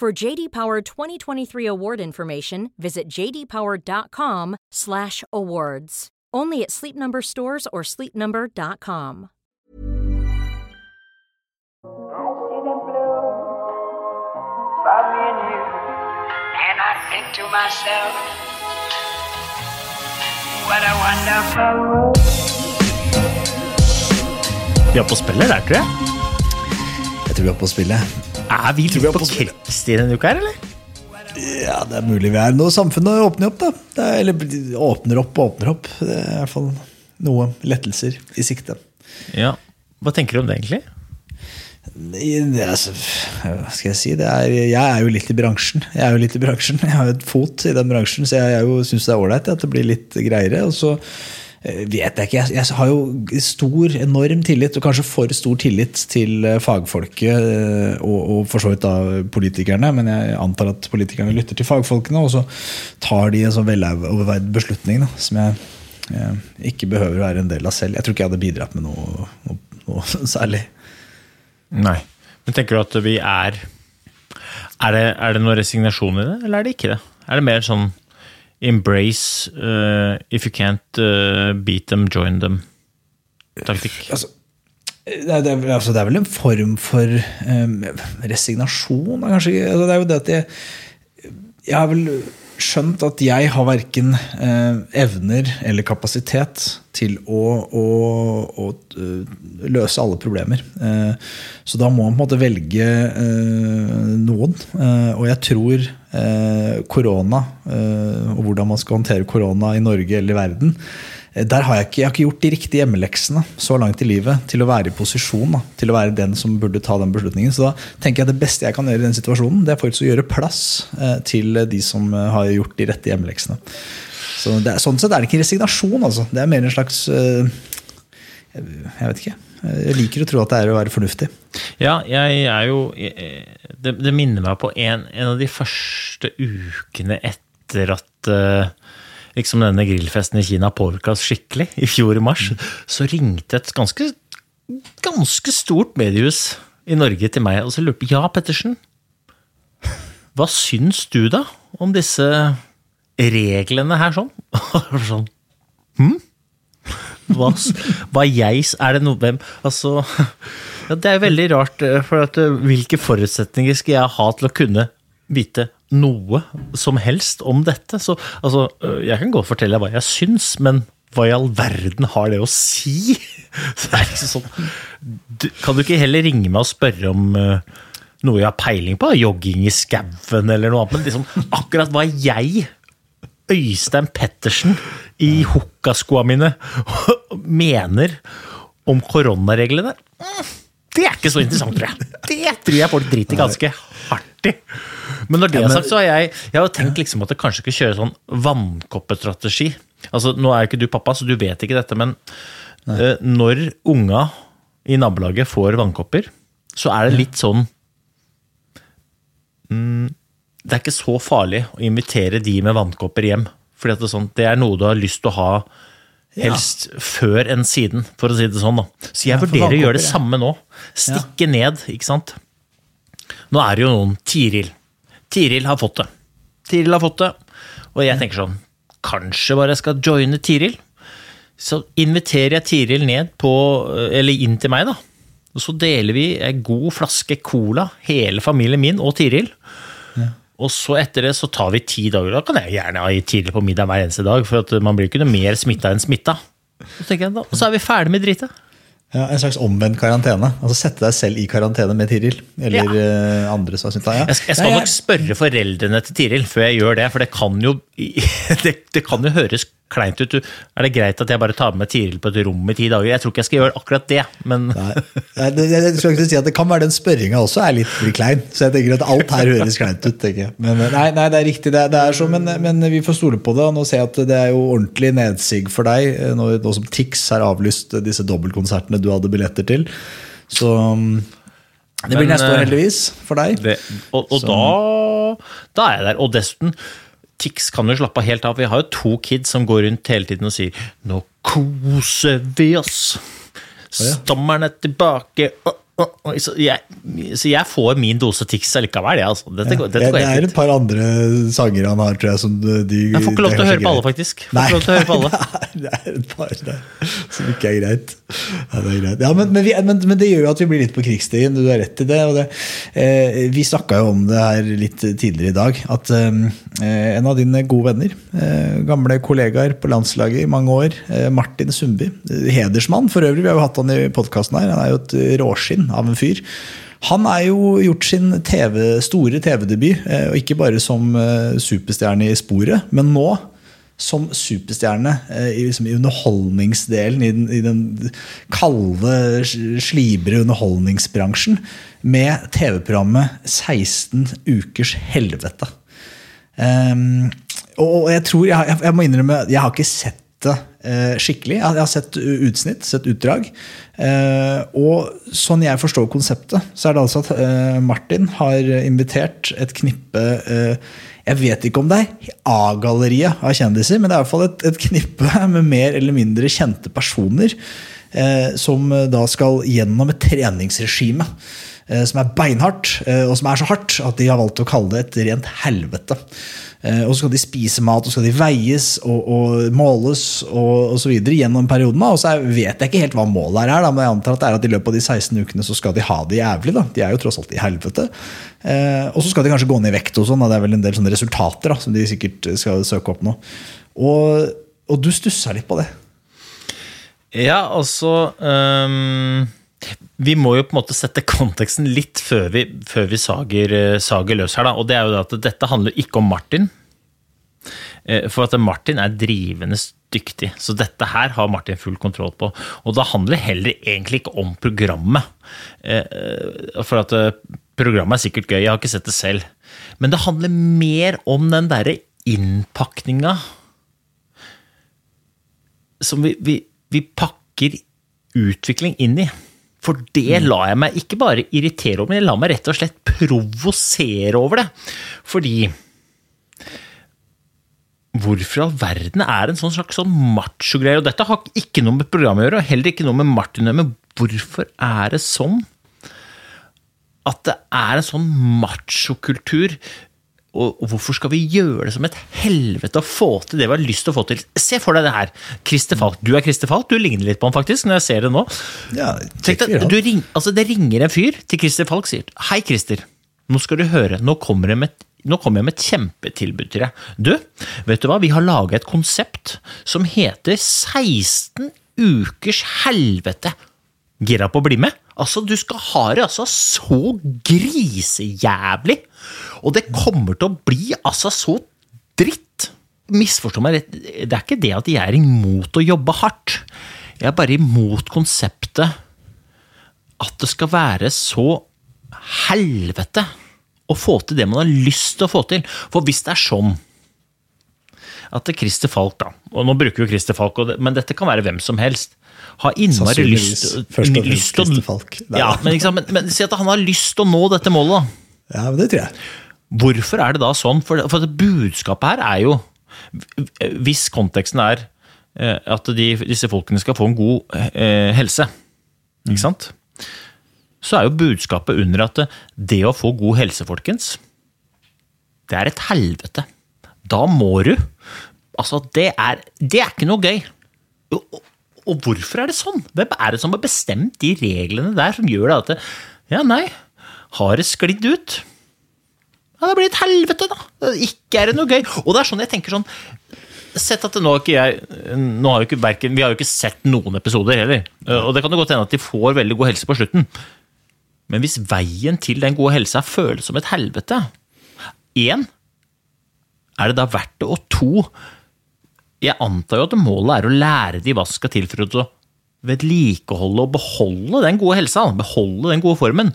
For JD Power 2023 award information, visit jdpower.com/awards. Only at Sleep Number stores or sleepnumber.com. I see the blue for me and you, and I think to myself, what a wonderful world. Vi er på spillet der, tror jeg. Jeg tror vi er på spillet. Er vi litt er på på i denne uka her, eller? Ja, det er mulig vi er. Nå samfunnet åpner opp, da. Det er, eller åpner opp og åpner opp. Det er i hvert fall noe lettelser i sikte. Ja. Hva tenker du om det, egentlig? Det er, hva skal jeg si? Det er, jeg er jo litt i bransjen. Jeg er jo litt i bransjen. Jeg har jo et fot i den bransjen, så jeg, jeg syns det er ålreit at det blir litt greiere. Og så vet jeg ikke. Jeg har jo stor, enorm tillit, og kanskje for stor tillit til eh, fagfolket eh, og, og for så vidt da politikerne, men jeg antar at politikerne lytter til fagfolkene, og så tar de en sånn veloverveid beslutning da, som jeg, jeg ikke behøver å være en del av selv. Jeg tror ikke jeg hadde bidratt med noe, noe, noe særlig. Nei. Men tenker du at vi er Er det, er det noe resignasjon i det, eller er det ikke det? Er det mer sånn embrace uh, if you can't uh, beat them, join them-taktikk? altså, det, er, det, er, altså, det er vel en form for um, resignasjon, kanskje. Altså, det er jo det at jeg Jeg har vel skjønt at jeg har verken eh, evner eller kapasitet til å, å, å løse alle problemer. Eh, så da må man på en måte velge eh, noen. Og jeg tror korona, eh, og hvordan man skal håndtere korona i Norge eller i verden, Eh, der har jeg, ikke, jeg har ikke gjort de riktige hjemmeleksene så langt i livet til å være i posisjon. Da, til å være den som burde ta den beslutningen. Så da tenker jeg at det beste jeg kan gjøre i den situasjonen, det er faktisk å gjøre plass eh, til de som eh, har gjort de rette hjemmeleksene. Så er, sånn sett er det ikke resignasjon, altså. Det er mer en slags eh, jeg vet ikke. Jeg liker å tro at det er å være fornuftig. Ja, jeg er jo jeg- Det, det minner meg på en, en av de første ukene etter at uh, liksom denne grillfesten i Kina påvirka oss skikkelig, i fjor i mars. Så ringte et ganske, ganske stort mediehus i Norge til meg og så lurte Ja, Pettersen, hva syns du da om disse reglene her sånn? sånn hm? Hva, hva jeg Er det noe hvem Altså ja, Det er veldig rart, eh, for at, eh, hvilke forutsetninger skal jeg ha til å kunne vite noe som helst om dette? Så altså, øh, jeg kan godt fortelle hva jeg syns, men hva i all verden har det å si? Så det er liksom sånn du, Kan du ikke heller ringe meg og spørre om uh, noe jeg har peiling på? Jogging i skauen eller noe annet? Men liksom akkurat hva jeg Øystein Pettersen i hukkaskoa mine mener om koronareglene, mm, det er ikke så interessant, tror jeg. Det tror jeg folk driter ganske hardt i. Men når det er sagt, så har jeg, jeg har tenkt liksom at det kanskje ikke kjører sånn vannkoppestrategi. Altså, Nå er jo ikke du pappa, så du vet ikke dette, men uh, når unga i nabolaget får vannkopper, så er det litt sånn det er ikke så farlig å invitere de med vannkopper hjem. Fordi det, er sånn, det er noe du har lyst til å ha helst før enn siden, for å si det sånn. Da. Så jeg Ja, vurderer å gjøre det samme nå. Stikke ned, ikke sant. Nå er det jo noen Tiril. Tiril har fått det. Tiril har fått det. Og jeg tenker sånn, kanskje bare jeg skal joine Tiril. Så inviterer jeg Tiril ned på, eller inn til meg, da. Og så deler vi en god flaske cola, hele familien min og Tiril. Og så etter det så tar vi ti dager. Da kan jeg gjerne ha tidlig på middag hver eneste dag, for at man blir ikke noe mer smitta enn smitta. Så jeg da, Og så er vi ferdig med dritet. Ja, En slags omvendt karantene. Altså Sette deg selv i karantene med Tiril. Eller eh, andre som har syntes ja. Jeg skal, jeg skal nok spørre foreldrene til Tiril før jeg gjør det, for det kan jo, det, det kan jo høres kleint ut. Er det greit at jeg bare tar med Tiril på et rom i ti dager? Jeg tror ikke jeg skal gjøre akkurat det, men Nei, jeg, jeg skal ikke si at det kan være den spørringa også er litt klein. Så jeg tenker at alt her høres kleint ut. tenker jeg. Men nei, nei, det er riktig. Det, er- det er så, men, men vi får stole på det. Og nå ser jeg at det er jo ordentlig nedsig for deg, eh, nå, nå som Tix har avlyst disse dobbeltkonsertene du hadde billetter til. Så mm, det blir Men, neste år, eh, heldigvis, for deg. det, Og, og da, da er jeg der. Og dessuten, Tix kan jo slappe helt av. Vi har jo to kids som går rundt hele tiden og sier 'nå koser vi oss'. Stammerne er tilbake. Så, jeg, så jeg får min dose Tix allikevel, jeg. Altså. Dette, ja. dette det, går det er et par andre sanger han har, tror jeg, som de Jeg får ikke lov til å høre på alle, faktisk. Får Nei, ikke lov til å høre på alle. det er et par der som ikke er greit. Ja, det er greit. Ja, men, men, vi, men, men det gjør jo at vi blir litt på krigsstien, du har rett i det. Det eh, vi snakka jo om det her litt tidligere i dag, at eh, en av dine gode venner, eh, gamle kollegaer på landslaget i mange år, eh, Martin Sundby, eh, hedersmann for øvrig, vi har jo hatt han i podkasten her, han er jo et råskinn av en fyr. Han er jo gjort sin TV, store TV-debut, eh, og ikke bare som eh, superstjerne i sporet, men nå som superstjerne eh, i, liksom, i underholdningsdelen, i den, i den kalde, slibre underholdningsbransjen, med TV-programmet 16 ukers helvete. Um, og jeg tror, jeg, jeg, må innrømme, jeg har ikke sett det eh, skikkelig. Jeg, har sett utsnitt, sett utdrag. Eh, og sånn jeg forstår konseptet, så er det altså at Martin har invitert et knippe Jeg vet ikke om det er A-galleriet av kjendiser, men det er i hvert fall et, et knippe med mer eller mindre kjente personer. Eh, som da skal gjennom et treningsregime eh, som er beinhardt, eh, og som er så hardt at de har valgt å kalle det et rent helvete. Eh, Og så skal de spise mat, og så skal de veies og, og måles og, osv. gjennom perioden. Og så vet jeg ikke helt hva målet er, da, men jeg antar at det er at i løpet av de 16 ukene så skal de ha det jævlig. da. De er jo tross alt i helvete. Eh, og så skal de kanskje gå ned i vekt og sånn. Det er vel en del sånne resultater da, som de sikkert skal søke opp nå. Og, og du stussa litt på det. Ja, altså øhm, Vi må jo på en måte sette konteksten litt før vi, før vi sager, eh, sager løs her. Da. Og det er jo at dette handler ikke om Martin. Eh, For at Martin er drivende dyktig, så dette her har Martin full kontroll på. Og det handler heller egentlig ikke om programmet. Eh, For at programmet er sikkert gøy, jeg har ikke sett det selv. Men det handler mer om den derre innpakninga som vi, vi, vi pakker utvikling inn i. For det la jeg meg ikke bare irritere over, men jeg la meg rett og slett provosere over det. Fordi Hvorfor i all verden er en sånn slags sånn macho-greie? Og dette har ikke noe med programmet å gjøre, og heller ikke noe med Martin å gjøre, men hvorfor er det sånn at det er en sånn machokultur? Og hvorfor skal vi gjøre det som et helvete å få til det vi har lyst til å få til? Se for deg det her. Christer Falk. Du er Christer Falk. Du ligner litt på han faktisk, når jeg ser det nå. Ja, Tenk deg, du ring, altså Det ringer en fyr til Christer Falk sier Hei, Christer. Nå skal du høre. Nå kommer jeg med, et- nå kommer jeg med et kjempetilbud til deg. Du, vet du hva? Vi har laga et konsept som heter 16 ukers helvete. Gira på å bli med? Altså, Du skal ha det altså så grisejævlig. Og det kommer til å bli altså så dritt. Misforstå meg rett, det er ikke det at jeg er imot å jobbe hardt. Jeg er bare imot konseptet at det skal være så helvete å få til det man har lyst til å få til. For hvis det er sånn at Christer Falk, da, og nå bruker vi Christer Falk, men dette kan være hvem som helst, har innmari lyst, først og fremst Christer Falk. Ja, men, men, men si at han har lyst til å nå dette målet, da. Ja, men det tror jeg. Hvorfor er det da sånn? For, for budskapet her er jo Hvis konteksten er eh, at de, disse folkene skal få en god eh, helse, ikke sant? Så er jo budskapet under at det å få god helse, folkens, det er et helvete. Da må du Altså, det er, det er ikke noe gøy. Og, hvorfor er det sånn? Hvem er det som har bestemt de reglene der som gjør det at det, Ja, nei, har det sklidd ut? Ja, det blir et helvete, da. Ikke er det noe gøy. Og det er sånn jeg tenker sånn Sett at nå har ikke jeg nå har jo ikke, verken, Vi har jo ikke sett noen episoder heller. Og det kan jo godt hende at de får veldig god helse på slutten. Men hvis veien til den gode helsa føles som et helvete Én, er det da verdt det? Og to, jeg antar jo at målet er å lære de hva som skal til for å vedlikeholde og beholde den gode helsa. Beholde den gode formen.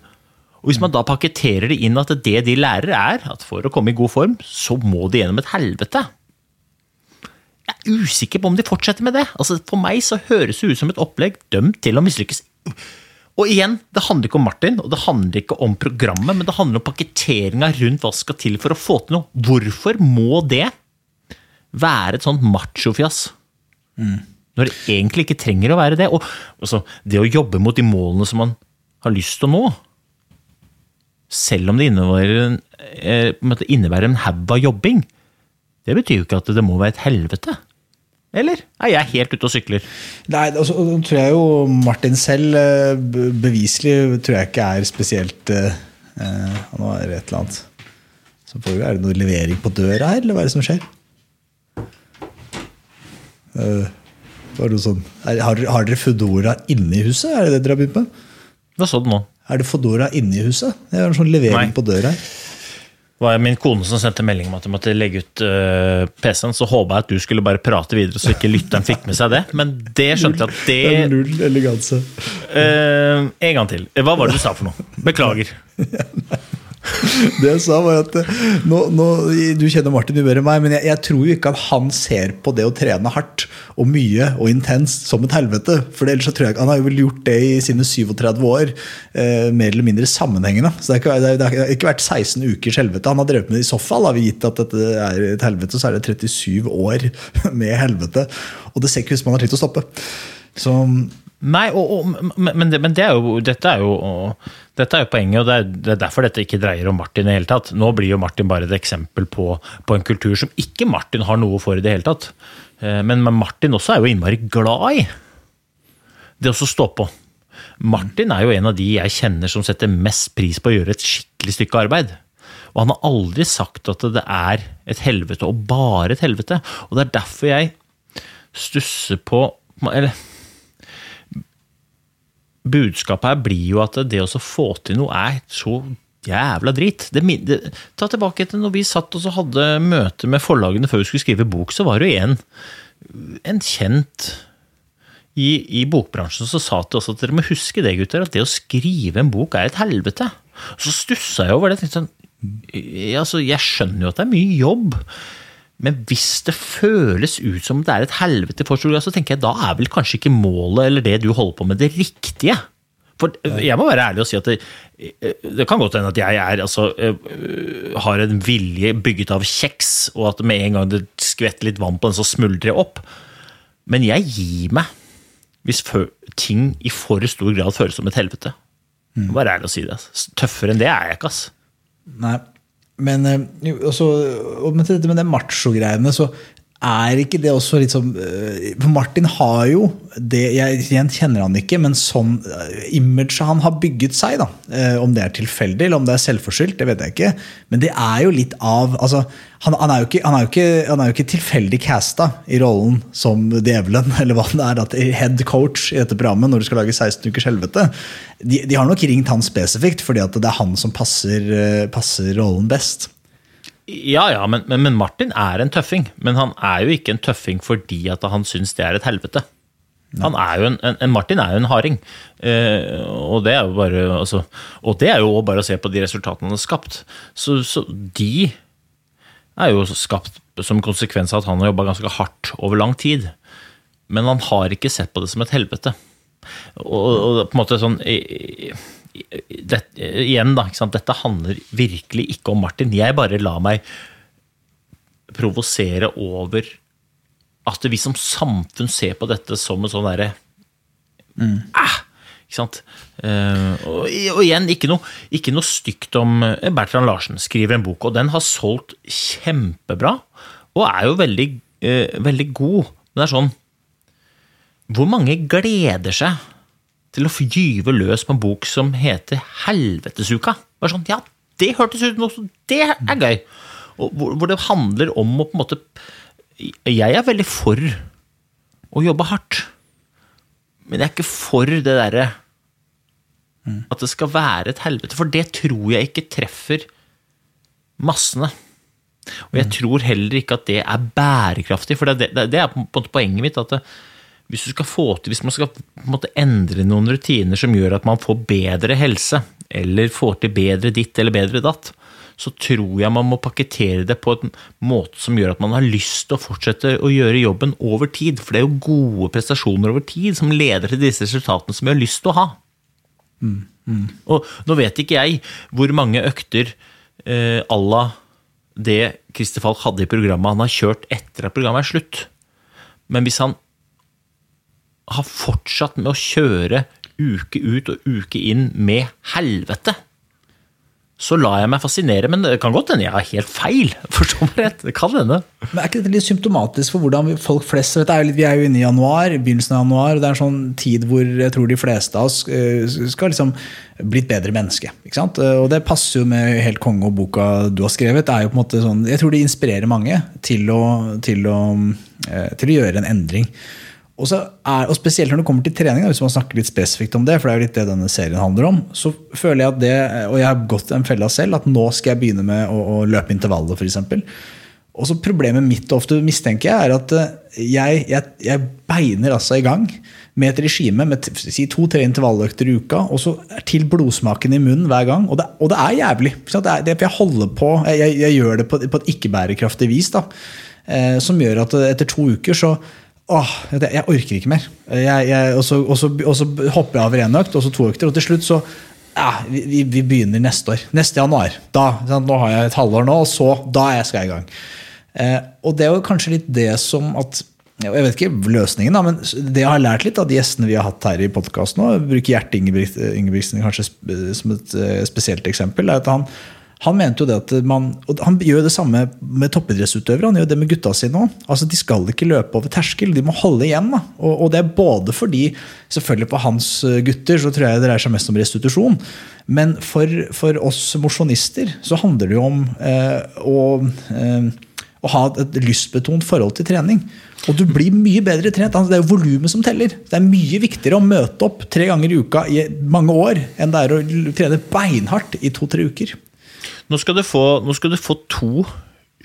Og Hvis man da pakketterer det inn at det de lærer, er at for å komme i god form, så må de gjennom et helvete. Jeg er usikker på om de fortsetter med det. Altså, For meg så høres det ut som et opplegg dømt til å mislykkes. Og igjen, det handler ikke om Martin, og det handler ikke om programmet, men det handler om pakketteringa rundt hva som skal til for å få til noe. Hvorfor må det være et sånt machofjas? Mm. Når det egentlig ikke trenger å være det. Og altså, det å jobbe mot de målene som man har lyst til å nå, selv om det innebærer eh, innebærer en haug av jobbing, det betyr jo ikke at det må være et helvete. Eller er jeg helt ute og sykler? Nei, altså, tror jeg jo Martin selv eh, beviselig tror jeg ikke er spesielt uh, Nå er et eller annet får vi, Er det noe levering på døra her, eller hva er det som skjer? Uh, det sånn, er, har, har, dere Foodora inne i huset? Er det det dere har begynt med? Hva så du nå? Er det Foodora inne i huset? Det er en sånn levering Nei. på døra her var min kone som sendte melding om at jeg måtte legge ut uh, PC-en. Så håpa jeg at du skulle bare prate videre, så ikke lytteren fikk med seg det. Men det skjønte jeg at det Det er null eleganse. Uh, en gang til. Hva var det du sa for noe? Beklager. Det jeg sa var at eh, nå, nå, Du kjenner Martin mye bedre enn meg, men jeg, jeg, tror jo ikke at han ser på det å trene hardt og mye og intenst som et helvete. For ellers så tror jeg Han har jo vel gjort det i sine 37 år, eh, mer eller mindre sammenhengende. Så det, ikke, det, har ikke vært 16 ukers helvete. Han har drevet med det i så fall. Har vi gitt at dette er et helvete, så er det 37 år med helvete. Og det ser ikke ut som han har tenkt å stoppe. Så Nei, og, og, men, det, men det er jo, dette, er jo, dette er jo poenget, og det er, det er, derfor dette ikke dreier om Martin i det hele tatt. Nå blir jo Martin bare et eksempel på, på, en kultur som ikke Martin har noe for i det hele tatt. Eh, men, men Martin også er jo innmari glad i det å stå på. Martin er jo en av de jeg kjenner som setter mest pris på å gjøre et skikkelig stykke arbeid. Og han har aldri sagt at det er et helvete, og bare et helvete. Og det er derfor jeg stusser på Eller budskapet her blir jo at det å få til noe er så jævla drit. Det, det, ta tilbake til når vi satt og hadde møte med forlagene før vi skulle skrive bok, så var det jo en, en kjent i, i, bokbransjen som sa til oss at dere må huske det, gutter, at det å skrive en bok er et helvete. Så stussa jeg over det. tenkte Sånn, altså, jeg skjønner jo at det er mye jobb. Men hvis det føles ut som det er et helvete for stor så tenker jeg da er vel kanskje ikke målet eller det du holder på med, det riktige. For jeg må være ærlig og si at det, det kan godt hende at jeg er, altså, øh, har en vilje bygget av kjeks, og at med en gang det skvetter litt vann på den, så smuldrer jeg opp. Men jeg gir meg hvis ting i for stor grad føles som et helvete. Bare ærlig og si det. Tøffere enn det er jeg ikke, ass. Nei. Men, eh, men til det, med de macho-greiene, så er ikke det også litt sånn eh, Martin har jo det Jeg igjen kjenner han ikke, men sånn eh, imaget han har bygget seg, da, om det er tilfeldig eller om det er selvforskyldt, det vet jeg ikke. Men det er jo litt av altså, han, han, er ikke, han, er ikke, han er jo ikke tilfeldig casta i rollen som djevelen, eller hva det er, at head coach i dette programmet når du skal lage 16 ukers helvete. De, de har nok ringt han spesifikt fordi det er han som passer, passer rollen best. Ja, ja, men, men, men, Martin er en tøffing. Men han er jo ikke en tøffing fordi at han syns det er et helvete. Han er jo en, en, Martin er jo en harding. Eh, og, det er jo bare, altså, og det er jo bare å se på de resultatene han har skapt. Så, så de er jo skapt som konsekvens av at han har jobba ganske hardt over lang tid. Men han har ikke sett på det som et helvete. Og, og på en måte sånn det, igjen, da. Dette handler virkelig ikke om Martin. Jeg bare lar meg provosere over at vi som samfunn ser på dette som en sånn derre mm. ah, ikke sant? Uh, og, og, igjen, ikke noe, ikke noe stygt om eh, Bertrand Larsen skriver en bok, og den har solgt kjempebra. Og er jo veldig, uh, veldig god. Men det er sånn Hvor mange gleder seg til å gyve løs på en bok som heter Helvetesuka. Bare sånn, ja, det hørtes ut som Det er gøy. Og hvor, hvor det handler om å på en måte Jeg er veldig for å jobbe hardt. Men jeg er ikke for det derre At det skal være et helvete. For det tror jeg ikke treffer massene. Og jeg tror heller ikke at det er bærekraftig. For det, det, det er på en måte poenget mitt. at det, hvis, få hvis man skal på en endre noen rutiner som gjør at man får bedre helse, eller får til bedre ditt eller bedre datt, så tror jeg man må pakkettere det på en måte som gjør at man har lyst til å fortsette å gjøre jobben over tid. For det er jo gode prestasjoner over tid som leder til disse resultatene som vi har lyst til å ha. Og nå vet ikke jeg hvor mange økter eh, à la det Christer Falk hadde i programmet han har kjørt etter at programmet er slutt. Men hvis han har fortsatt med å kjøre uke ut og uke inn med helvete, så lar jeg meg fascinere. Men det kan godt hende jeg har helt feil. Forstå meg rett. Det kan hende. Men Er ikke dette litt symptomatisk for hvordan folk flest vet, litt, Vi er jo inne i januar, begynnelsen av januar. og Det er en sånn tid hvor jeg tror de fleste av oss eh, skal liksom bli bedre menneske. ikke sant? Eh, Og det passer jo med helt konge og boka du har skrevet. det er jo på en måte sånn, Jeg tror det inspirerer mange til å, til å, eh, til å gjøre en endring. Og, er, og spesielt når det kommer til trening, da, hvis man snakker litt spesifikt om det, for det er jo litt det denne serien handler om, så føler jeg at det, og jeg har gått en fella selv, at nå skal jeg begynne med å, å løpe intervaller, f.eks. Og så Problemet mitt ofte mistenker jeg er at eh, jeg, jeg, jeg beiner altså i gang med et regime med si to-tre intervalløkter i uka, og så til blodsmaken i munnen hver gang. Og det, og det er jævlig. Det er, det, jeg holder på, jeg, jeg gjør det på, på et ikke-bærekraftig vis, da, eh, som gjør at etter to uker så Åh, jeg, orker ikke mer. Jeg, jeg, og, så, og, så, og så hopper jeg over én økt, og så to økter, og til slutt så ja, vi, vi, begynner neste år. Neste januar. Da, sant, nå har jeg et halvår nå, og så da skal jeg i gang. Eh, og det er jo kanskje litt det som at Jeg vet ikke løsningen, da, men det jeg har lært litt av de gjestene vi har hatt her i podkasten bruker Gjert Ingebrigtsen kanskje som et eh, spesielt eksempel, er at han, han mente jo det at man og Han gjør det samme med toppidrettsutøvere. Han gjør det med gutta sine òg. Altså, de skal ikke løpe over terskel, de må holde igjen. Da. Og, og det er både fordi selvfølgelig For hans eh, gutter så tror jeg det dreier seg mest om restitusjon. Men for, for oss mosjonister så handler det jo om eh, å, eh, å ha et lystbetont forhold til trening. Og du blir mye bedre trent. Altså, det er jo volumet som teller. Det er mye viktigere å møte opp tre ganger i uka i mange år enn det er å trene beinhardt i to-tre uker. Nå skal du få, skal du få to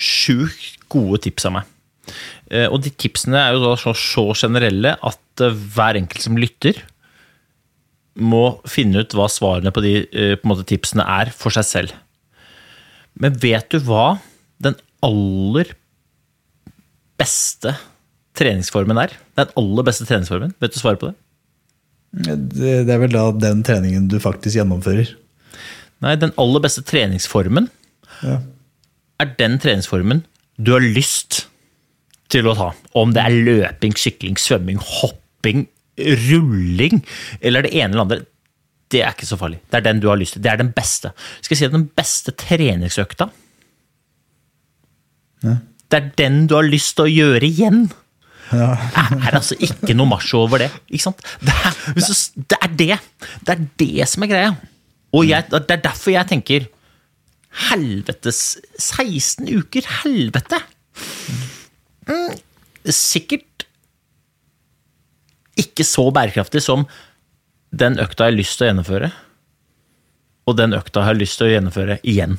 sjukt gode tips av meg. Eh, Og de tipsene er jo da så, så generelle at eh, hver enkelt som lytter, må finne ut hva svarene på de eh, på måte, tipsene er for seg selv. Men vet du hva den aller beste treningsformen er? Den aller beste treningsformen? Vet du svaret på? Det, det er vel da den treningen du faktisk gjennomfører. Nei, den aller beste treningsformen Ja. er den treningsformen du har lyst til å ta. Om det er løping, sykling, svømming, hopping, rulling eller det ene eller andre. Det er ikke så farlig. Det er den du har lyst til. Det er den beste. Skal jeg si at den beste treningsøkta Det er den du har lyst til å gjøre igjen. Det er altså ikke noe macho over det. Ikke sant? Det er, det er det. Det er det som er greia. Og jeg, det er derfor jeg tenker Helvetes 16 uker, helvete! Mm, sikkert ikke så bærekraftig som den økta jeg har lyst til å gjennomføre. Og den økta jeg har lyst til å gjennomføre igjen.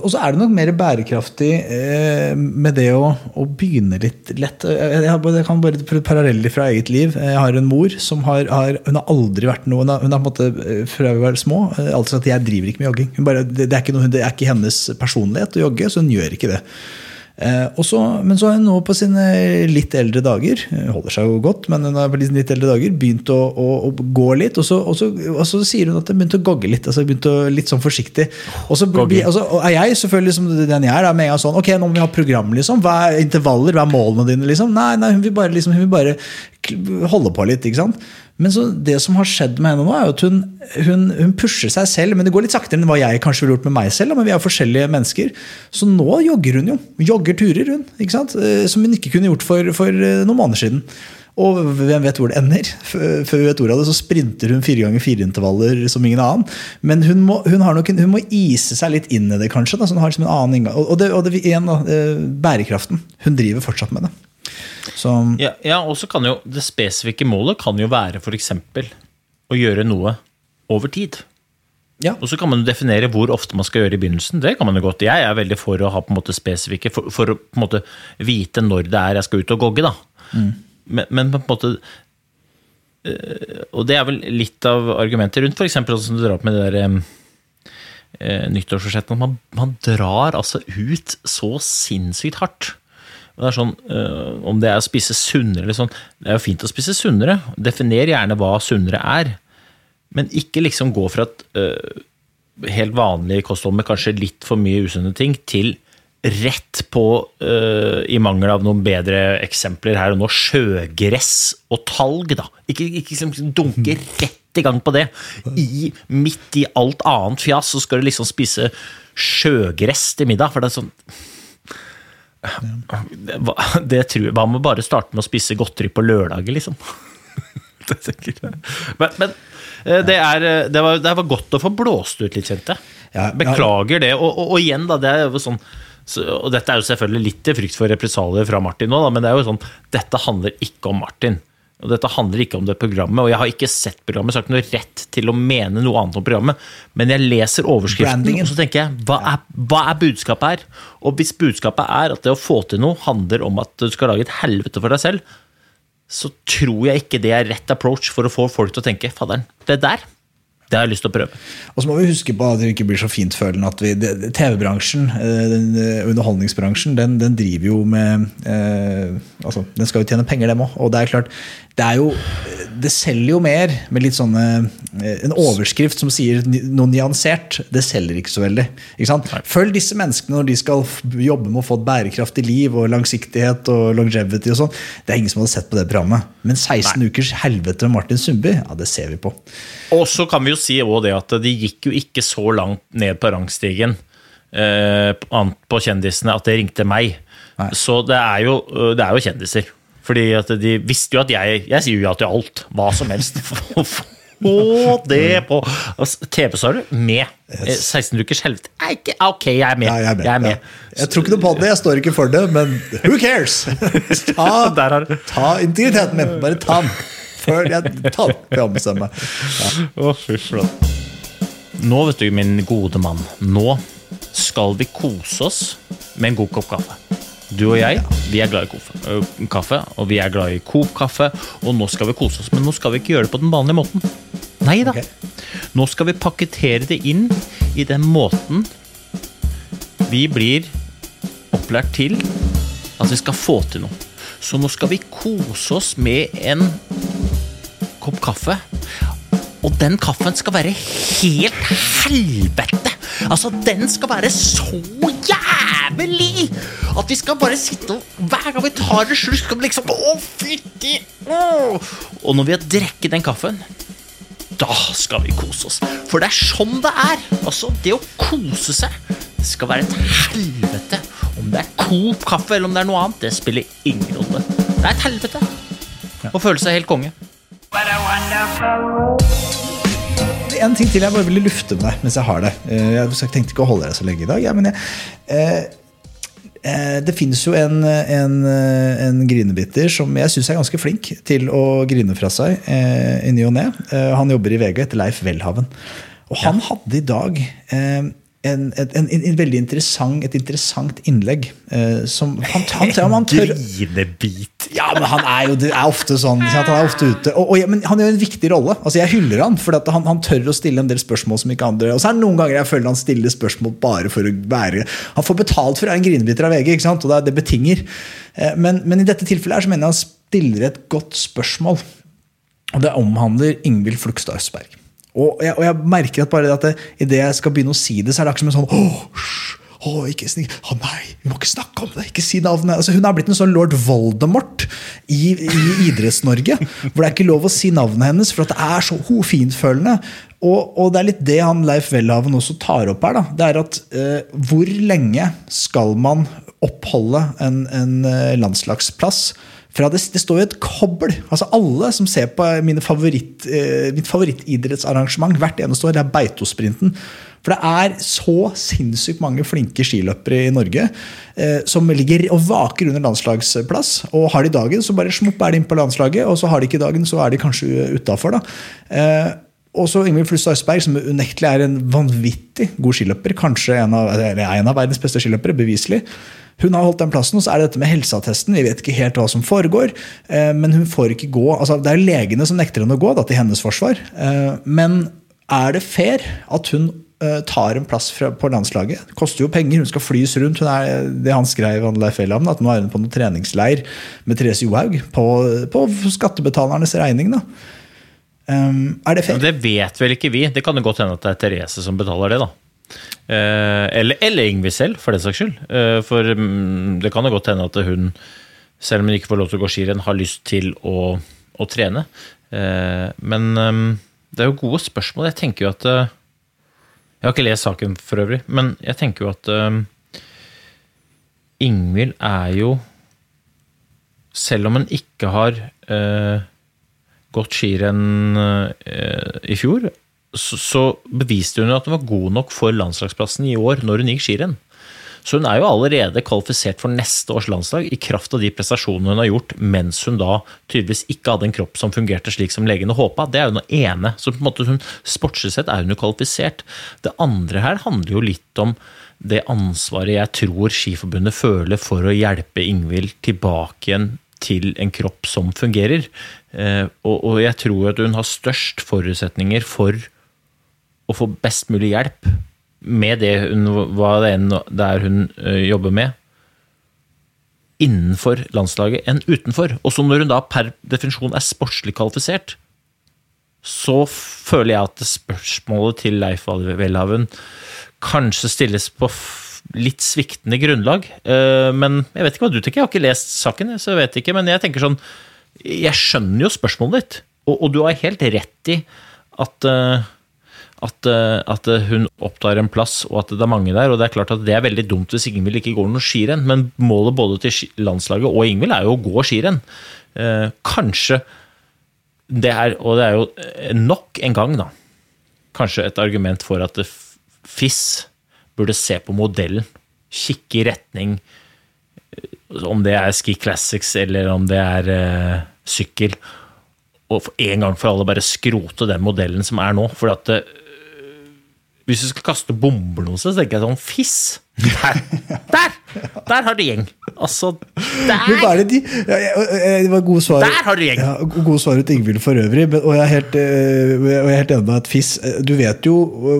Og så er det nok mer bærekraftig eh, med det å, å begynne litt lett. Jeg, kan bare prøve paralleller fra eget liv. Jeg har en mor som har, har Hun har aldri vært noe Hun har, på en måte eh, fra vi var små altså at jeg driver ikke med jogging. Bare, det, det, er ikke noe, det er ikke hennes personlighet å jogge, så hun gjør ikke det. Eh, og men så har hun nå på sine litt eldre dager holder seg jo godt, men hun har på litt eldre dager begynt å, å, å gå litt. Og så, og, så, og så sier hun at hun begynte å gogge litt. altså begynte å, Litt sånn forsiktig. Og så altså, er jeg selvfølgelig som den jeg er, da, med en gang sånn Ok, nå må vi ha program, liksom. Hva er intervaller? Hva er målene dine? liksom? Nei, nei hun vil bare, liksom, hun vil bare holde på litt. ikke sant? Men det som har skjedd med henne nå, er at hun, hun, hun pusher seg selv. Men det går litt saktere enn hva jeg kanskje ville gjort med meg selv. Men vi er forskjellige mennesker. Så nå jogger hun jo. Jogger turer, hun. ikke sant? Eh, Som hun ikke kunne gjort for, for eh, noen måneder siden. Og hvem vet hvor det ender? Før vi vet ordet av det, så sprinter hun fire ganger fire intervaller som ingen annen. Men hun må, hun en, hun må ise seg litt inn i det, kanskje. Da, så hun har liksom en annen inngang. Og, det, og det, igjen, da, eh, bærekraften. Hun driver fortsatt med det. Så Ja, ja og så kan jo det spesifikke målet kan jo være f.eks. å gjøre noe over tid. ja. Og så kan man jo definere hvor ofte man skal gjøre i begynnelsen. Det kan man jo godt. Jeg er veldig for å ha på en måte spesifikke, for, for å på en måte vite når det er jeg skal ut og gogge. da. Men, men på en måte eh, Og det er vel litt av argumentet rundt f.eks. som du drar opp med det der eh, eh, nyttårsforsettet. Man, man drar altså ut så sinnssykt hardt. Det er sånn, eh, Om det er å spise sunnere eller sånn Det er jo fint å spise sunnere. Definer gjerne hva sunnere er. Men ikke liksom gå fra et øh, helt vanlig kosthold med kanskje litt for mye usunne ting, til rett på, øh, i mangel av noen bedre eksempler her og nå, sjøgress og talg. da. Ikke, ikke liksom dunke rett i gang på det. I, midt i alt annet fjas så skal du liksom spise sjøgress til middag. for det er sånn det, tror jeg, Hva med bare starte med å spise godteri på lørdager, liksom? det tenker jeg. Men, men eh, det, er, eh, det, var, det var godt å få blåst ut litt, kjente jeg. Beklager det. Og, og, og igjen, da, det er jo sånn så, og dette er jo selvfølgelig litt til frykt for represalier fra Martin nå, da, men det er jo sånn, dette handler ikke om Martin. Og dette handler ikke om det programmet, og jeg har ikke sett programmet, så jeg har ikke noe rett til å mene noe annet om programmet, men jeg leser overskriften, Brandingen. og så tenker jeg, hva er, hva er budskapet her? Og hvis budskapet er at det å få til noe handler om at du skal lage et helvete for deg selv, så tror jeg ikke det er rett approach for å få folk til å tenke, fadderen, det der, det har jeg lyst til å prøve. Og så må vi huske på at det ikke blir så fintfølende at vi TV-bransjen, eh, den, eh, underholdningsbransjen, den, den driver jo med eh, altså, Den skal jo tjene penger, dem òg. Og det er klart, det er jo Det selger jo mer med litt sånne eh, En overskrift som sier noe nyansert, det selger ikke så veldig. Ikke sant? Følg disse menneskene når de skal jobbe med å få et bærekraftig liv og langsiktighet og longevity og sånn. Det er ingen som hadde sett på det programmet. Men 16 ukers helvete med Martin Sundby, ja, det ser vi på. Og så kan vi jo si også det at de gikk jo ikke så langt ned på rangstigen eh, på kjendisene at det ringte meg. Nei. Så det er, jo, det er jo kjendiser. Fordi at de visste jo at jeg Jeg sier jo ja til alt. Hva som helst. Få det på altså, TV, sa du? Med. Yes. 16 ukers helvete. Ikke- Ok, jeg er med. Ja, jeg er med. Jeg, er med. Ja. Jeg tror ikke noe på det, jeg står ikke for det, men who cares? Ta, ta integriteten min, bare ta den. Før jeg tar ombestemme meg. Ja. Oh, fy flate. Nå, vet du, min gode mann, nå skal vi kose oss med en god kopp kaffe. Du og jeg, vi er glad i kaffe, øh, og vi er glad i Coop-kaffe, og nå skal vi kose oss, men nå skal vi ikke gjøre det på den vanlige måten. Nei da. Okay. Nå skal vi pakkettere det inn i den måten vi blir opplært til at vi skal få til noe. Så nå skal vi kose oss med en kopp kaffe. Og den kaffen skal være helt helvete! Altså, den skal være så jævlig at vi skal bare sitte og Hver gang vi tar en slurk, skal vi liksom Å, fytti! å!» Og når vi har drukket den kaffen, da skal vi kose oss. For det er sånn det er. Altså, det å kose seg det skal være et helvete. Om det er Coop kaffe eller om det er noe annet, det spiller ingen rolle. Det er et helvete å føle seg helt konge. En ting til jeg bare ville lufte med deg mens jeg har det. Eh, Jeg tenkte ikke å holde deg så lenge i dag, ja, men jeg, eh, eh, det finnes jo en, en, eh, en grinebitter som jeg syns er ganske flink til å grine fra seg eh, i ny og ne. Eh, han jobber i VG, etter Leif Welhaven. Og han hadde i dag eh, en, en, en, veldig interessant, et interessant innlegg. Eh, som han, han, han, han tør Grinebit. ja, men han er jo er ofte sånn. Han er ofte ute. Og, og, men han gjør en viktig rolle. Altså, Jeg hyller han, for han, han tør å stille en del spørsmål som ikke andre Og så er det noen ganger jeg føler han stiller spørsmål bare for å være Han får betalt for å være en grinebiter av VG, ikke sant? og det, det betinger. Eh, Men, men i dette tilfellet her så mener jeg han stiller et godt spørsmål. Og det omhandler Ingvild Flugstad Østberg. Og jeg, og jeg merker at bare det at det, i det jeg skal begynne å si det, så er det akkurat som en sånn Åh, ikke snik, å nei, vi må ikke snakke om det, ikke si navnet. Altså, hun har blitt en sånn lord Voldemort i, i Idretts-Norge. Hvor det er ikke lov å si navnet hennes, for det er så ho, fintfølende. Og, og det er litt det han Leif Welhaven også tar opp her. Da. Det er at eh, hvor lenge skal man oppholde en, en eh, landslagsplass det, det står jo et kobbel. altså Alle som ser på favoritt, eh, mitt favorittidrettsarrangement hvert eneste år, det er Beitosprinten. For det er så sinnssykt mange flinke skiløpere i Norge eh, som ligger og vaker under landslagsplass. Og har de dagen, så bare smopp er de inn på landslaget, og så har de ikke dagen, så er de kanskje utafor. Eh, og så Ingvild Flustad Østberg, som unektelig er en vanvittig god skiløper. Kanskje en av, en av verdens beste skiløpere, beviselig. Hun har holdt den plassen, og så er det dette med helseattesten. Vi vet ikke helt hva som foregår, eh, men hun får ikke gå. altså Det er legene som nekter henne å gå, da, til hennes forsvar. Eh, men er det fair at hun Eh, tar en plass på landslaget. Det koster jo penger, hun skal flys rundt. Hun er, det han skrev Elhamn, at nå er hun på noen treningsleir med Therese Johaug. På, på, skattebetalernes regning. da. Um, er det fair? Det vet vel ikke vi. Det kan jo godt hende at det er Therese som betaler det. da. Eh, eller, eller Ingvild selv, for den saks skyld. Eh, for mm, det kan jo godt hende at hun, selv om hun ikke får lov til å gå skirenn, har lyst til å, å trene. Eh, men um, det er jo gode spørsmål. Jeg tenker jo at jeg har ikke lest saken for øvrig, men jeg tenker jo at Ingvild er jo Selv om hun ikke har gått skirenn i fjor, så, så, beviste hun at hun var god nok for landslagsplassen i år når hun gikk skirenn. Så hun er jo allerede kvalifisert for neste års landslag i kraft av de prestasjonene hun har gjort mens hun da tydeligvis ikke hadde en kropp som fungerte slik som legene håpa. Det er jo noe ene. Så på en måte hun, sportslig sett er hun jo kvalifisert. Det andre her handler jo litt om det ansvaret jeg tror Skiforbundet føler for å hjelpe Ingvild tilbake igjen til en kropp som fungerer. Eh, og jeg tror at hun har størst forutsetninger for å få best mulig hjelp med det hun, hva det enn er hun uh, jobber med, innenfor landslaget enn utenfor. Og så når hun da per definisjon er sportslig kvalifisert, så føler jeg at spørsmålet til Leif Welhaven kanskje stilles på litt sviktende grunnlag. Uh, men jeg vet ikke hva du tenker, jeg har ikke lest saken, så jeg vet ikke. Men jeg tenker sånn Jeg skjønner jo spørsmålet ditt, og, og du har helt rett i at uh, at, eh, at, hun opptar en plass, og at det er mange der. og Det er klart at det er veldig dumt hvis Ingvild ikke går noe skirenn, men målet både til landslaget og Ingvild er jo å gå skirenn. Eh, kanskje det er, og det er jo eh, nok en gang, da, kanskje et argument for at FIS burde se på modellen. Kikke i retning om det er Ski Classics eller om det er eh, sykkel. Og en gang for alle bare skrote den modellen som er nå. For at uh, hvis du skal kaste bomber noe sted, så tenker jeg sånn Fiss! Der! Der! Der har du gjeng! Altså, der! Er det de Det var gode svar. Der har du gjeng! Ja, gode svar ut Ingvild for øvrig. Og jeg er helt, eh, jeg er helt enig med at Fiss eh, Du vet jo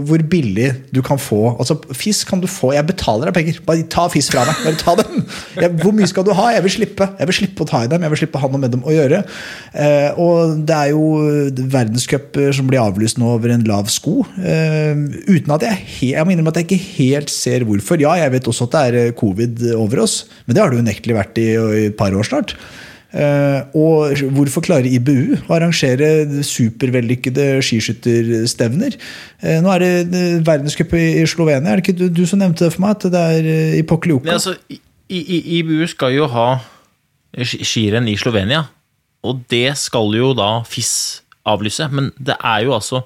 hvor billig du kan få Altså, Fiss kan du få Jeg betaler deg penger. Bare ta Fiss fra meg. Bare ta dem! Jeg, hvor mye skal du ha? Jeg vil slippe. Jeg vil slippe å ta i dem. Jeg vil slippe å ha noe med dem å gjøre. Eh, og det er jo verdenscuper som blir avlyst nå over en lav sko. uten at jeg, jeg må innrømme at jeg ikke helt ser hvorfor. Ja, jeg vet også at det er eh, covid over oss, men det har det unektelig vært i, i et par år snart. Uh, og hvorfor klarer IBU å arrangere supervellykkede skiskytterstevner? Uh, nå er det verdenscup i, Slovenia, er det ikke du, du, som nevnte det for meg? At det er i Pokljuka? Altså, IBU skal jo ha skirenn i Slovenia, og det skal jo da FIS avlyse. Men det er jo altså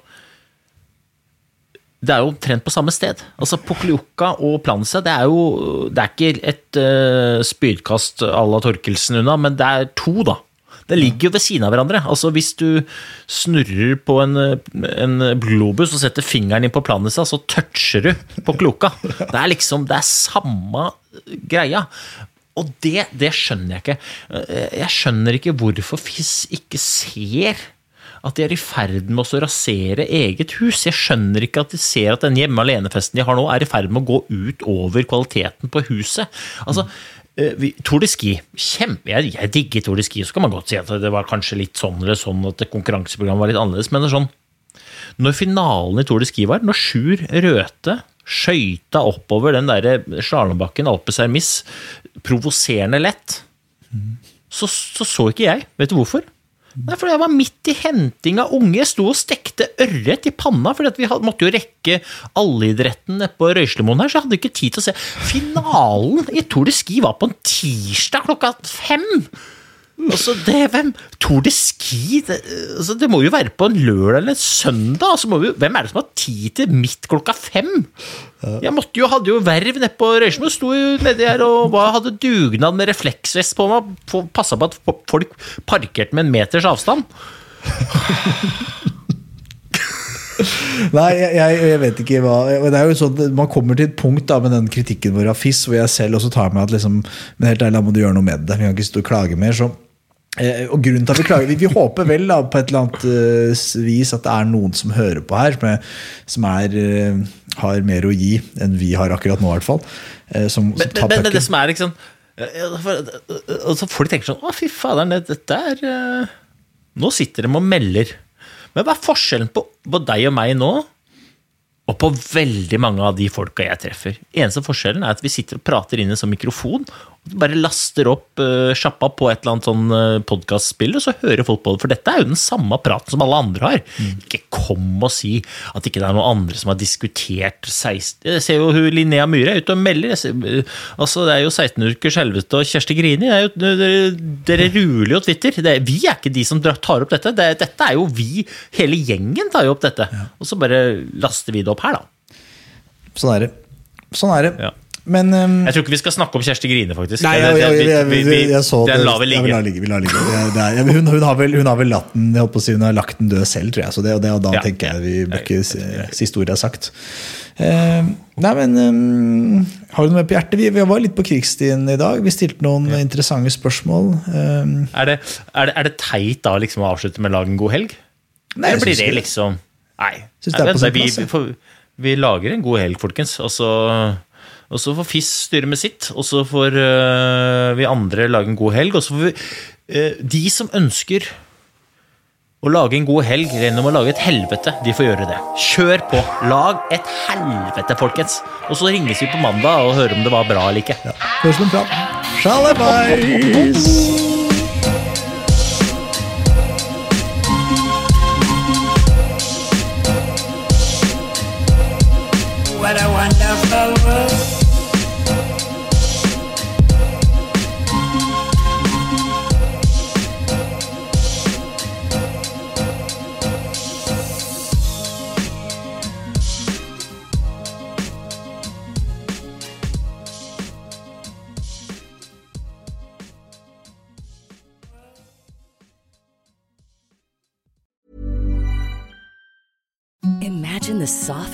det er jo omtrent på samme sted. Altså Pokljuka og Planse det er jo det er ikke et uh, spydkast à la Torkelsen unna, men det er to, da. Det ligger jo ved siden av hverandre. Altså Hvis du snurrer på en, en globus og setter fingeren inn på Planica, så toucher du på kloka. Det er liksom det er samme greia. Og det, det skjønner jeg ikke. Jeg skjønner ikke hvorfor FIS ikke ser at de er i ferd med å rasere eget hus. Jeg skjønner ikke at de ser at den hjemme alene-festen de har nå, er i ferd med å gå ut over kvaliteten på huset. Altså, mm. Tour de Ski, kjempe, jeg, jeg digger Tour de Ski. Så kan man godt si at det var kanskje litt sånn eller sånn at konkurranseprogrammet var litt annerledes. Men det er sånn, når finalen i Tour de Ski var, når Sjur Røthe skøyta oppover den der slalåmbakken Alpe Sermis provoserende lett, mm. så, så så ikke jeg. Vet du hvorfor? Nei, for jeg var midt i henting av unge. Jeg sto og stekte ørret i panna, for vi måtte jo rekke allidretten på Røyslemoen her, så jeg hadde ikke tid til å se. Finalen i Tour de Ski var på en tirsdag klokka fem! Altså, det, hvem? Tour de Ski? Det, altså, det må jo være på en lørdag eller en søndag. Altså, må vi, hvem er det som har tid til midt klokka fem? Jeg måtte jo, hadde jo verv nede på Røysen og sto jo nedi her og var, hadde dugnad med refleksvest på meg. Passa på at folk parkerte med en meters avstand. Nei, jeg, jeg, jeg vet ikke hva det er jo sånn, Man kommer til et punkt da med den kritikken vår av FIS, hvor jeg selv også tar meg at liksom, men helt ærlig, da må du gjøre noe med det. Vi kan ikke stå og klage mer. så eh, og grunnen til at Vi klager, vi, vi håper vel da, på et eller annet uh, vis at det er noen som hører på her, som, er, som er, uh, har mer å gi enn vi har akkurat nå, i hvert fall. Uh, som, men, men, men, det som er liksom altså Folk tenker sånn Å, fy faderen, dette er Nå sitter de og melder. Men hva er forskjellen på, på deg og meg nå, og på veldig mange av de folka jeg treffer? Eneste forskjellen er at vi sitter og prater inn i en sånn mikrofon, bare laster opp uh, sjappa på et eller annet sånn uh, podkastspill, og så hører folk på det. For dette er jo den samme praten som alle andre har. Mm. Ikke kom og si at ikke det er noen andre som har diskutert 16 Jeg ser jo hun Linnea Myhre er ute og melder. Ser, uh, altså, det er jo 16 ukers helvete og Kjersti Grini. Jo, dere, dere ruler jo Twitter. Er, vi er ikke de som tar opp dette. Det, dette er jo vi, hele gjengen tar jo opp dette. Ja. Og så bare laster vi det opp her, da. Sånn er det. Sånn er det. Ja. Men, um, jeg tror ikke vi skal snakke om Kjersti Grine, faktisk. Nei, jeg, jeg, jeg, jeg så den lar vi ligge. ligge, vi ligge. Det er, hun, hun, har vel, hun, har vel, latt den, jeg si, hun har lagt den død selv, tror jeg. Så det, og, det, og da ja, tenker jeg vi bør ikke siste ordet er sagt. Uh, nei, men um, Har du noe med på hjertet? Vi, vi, var litt på krigsstien i dag. Vi stilte noen ja. interessante spørsmål. Um, er, det, er, det, er, det, teit da liksom å avslutte med å lage en god helg? Nei, Eller blir det liksom Nei. det på vi, vi, vi, lager en god helg, folkens. Og så og så får FIS styre med sitt, og så får uh, vi andre lage en god helg. Og så får vi uh, De som ønsker å lage en god helg gjennom å lage et helvete, de får gjøre det. Kjør på! Lag et helvete, folkens! Og så ringes vi på mandag og hører om det var bra eller ikke. Ja. Høres som en plan. Sjalabais!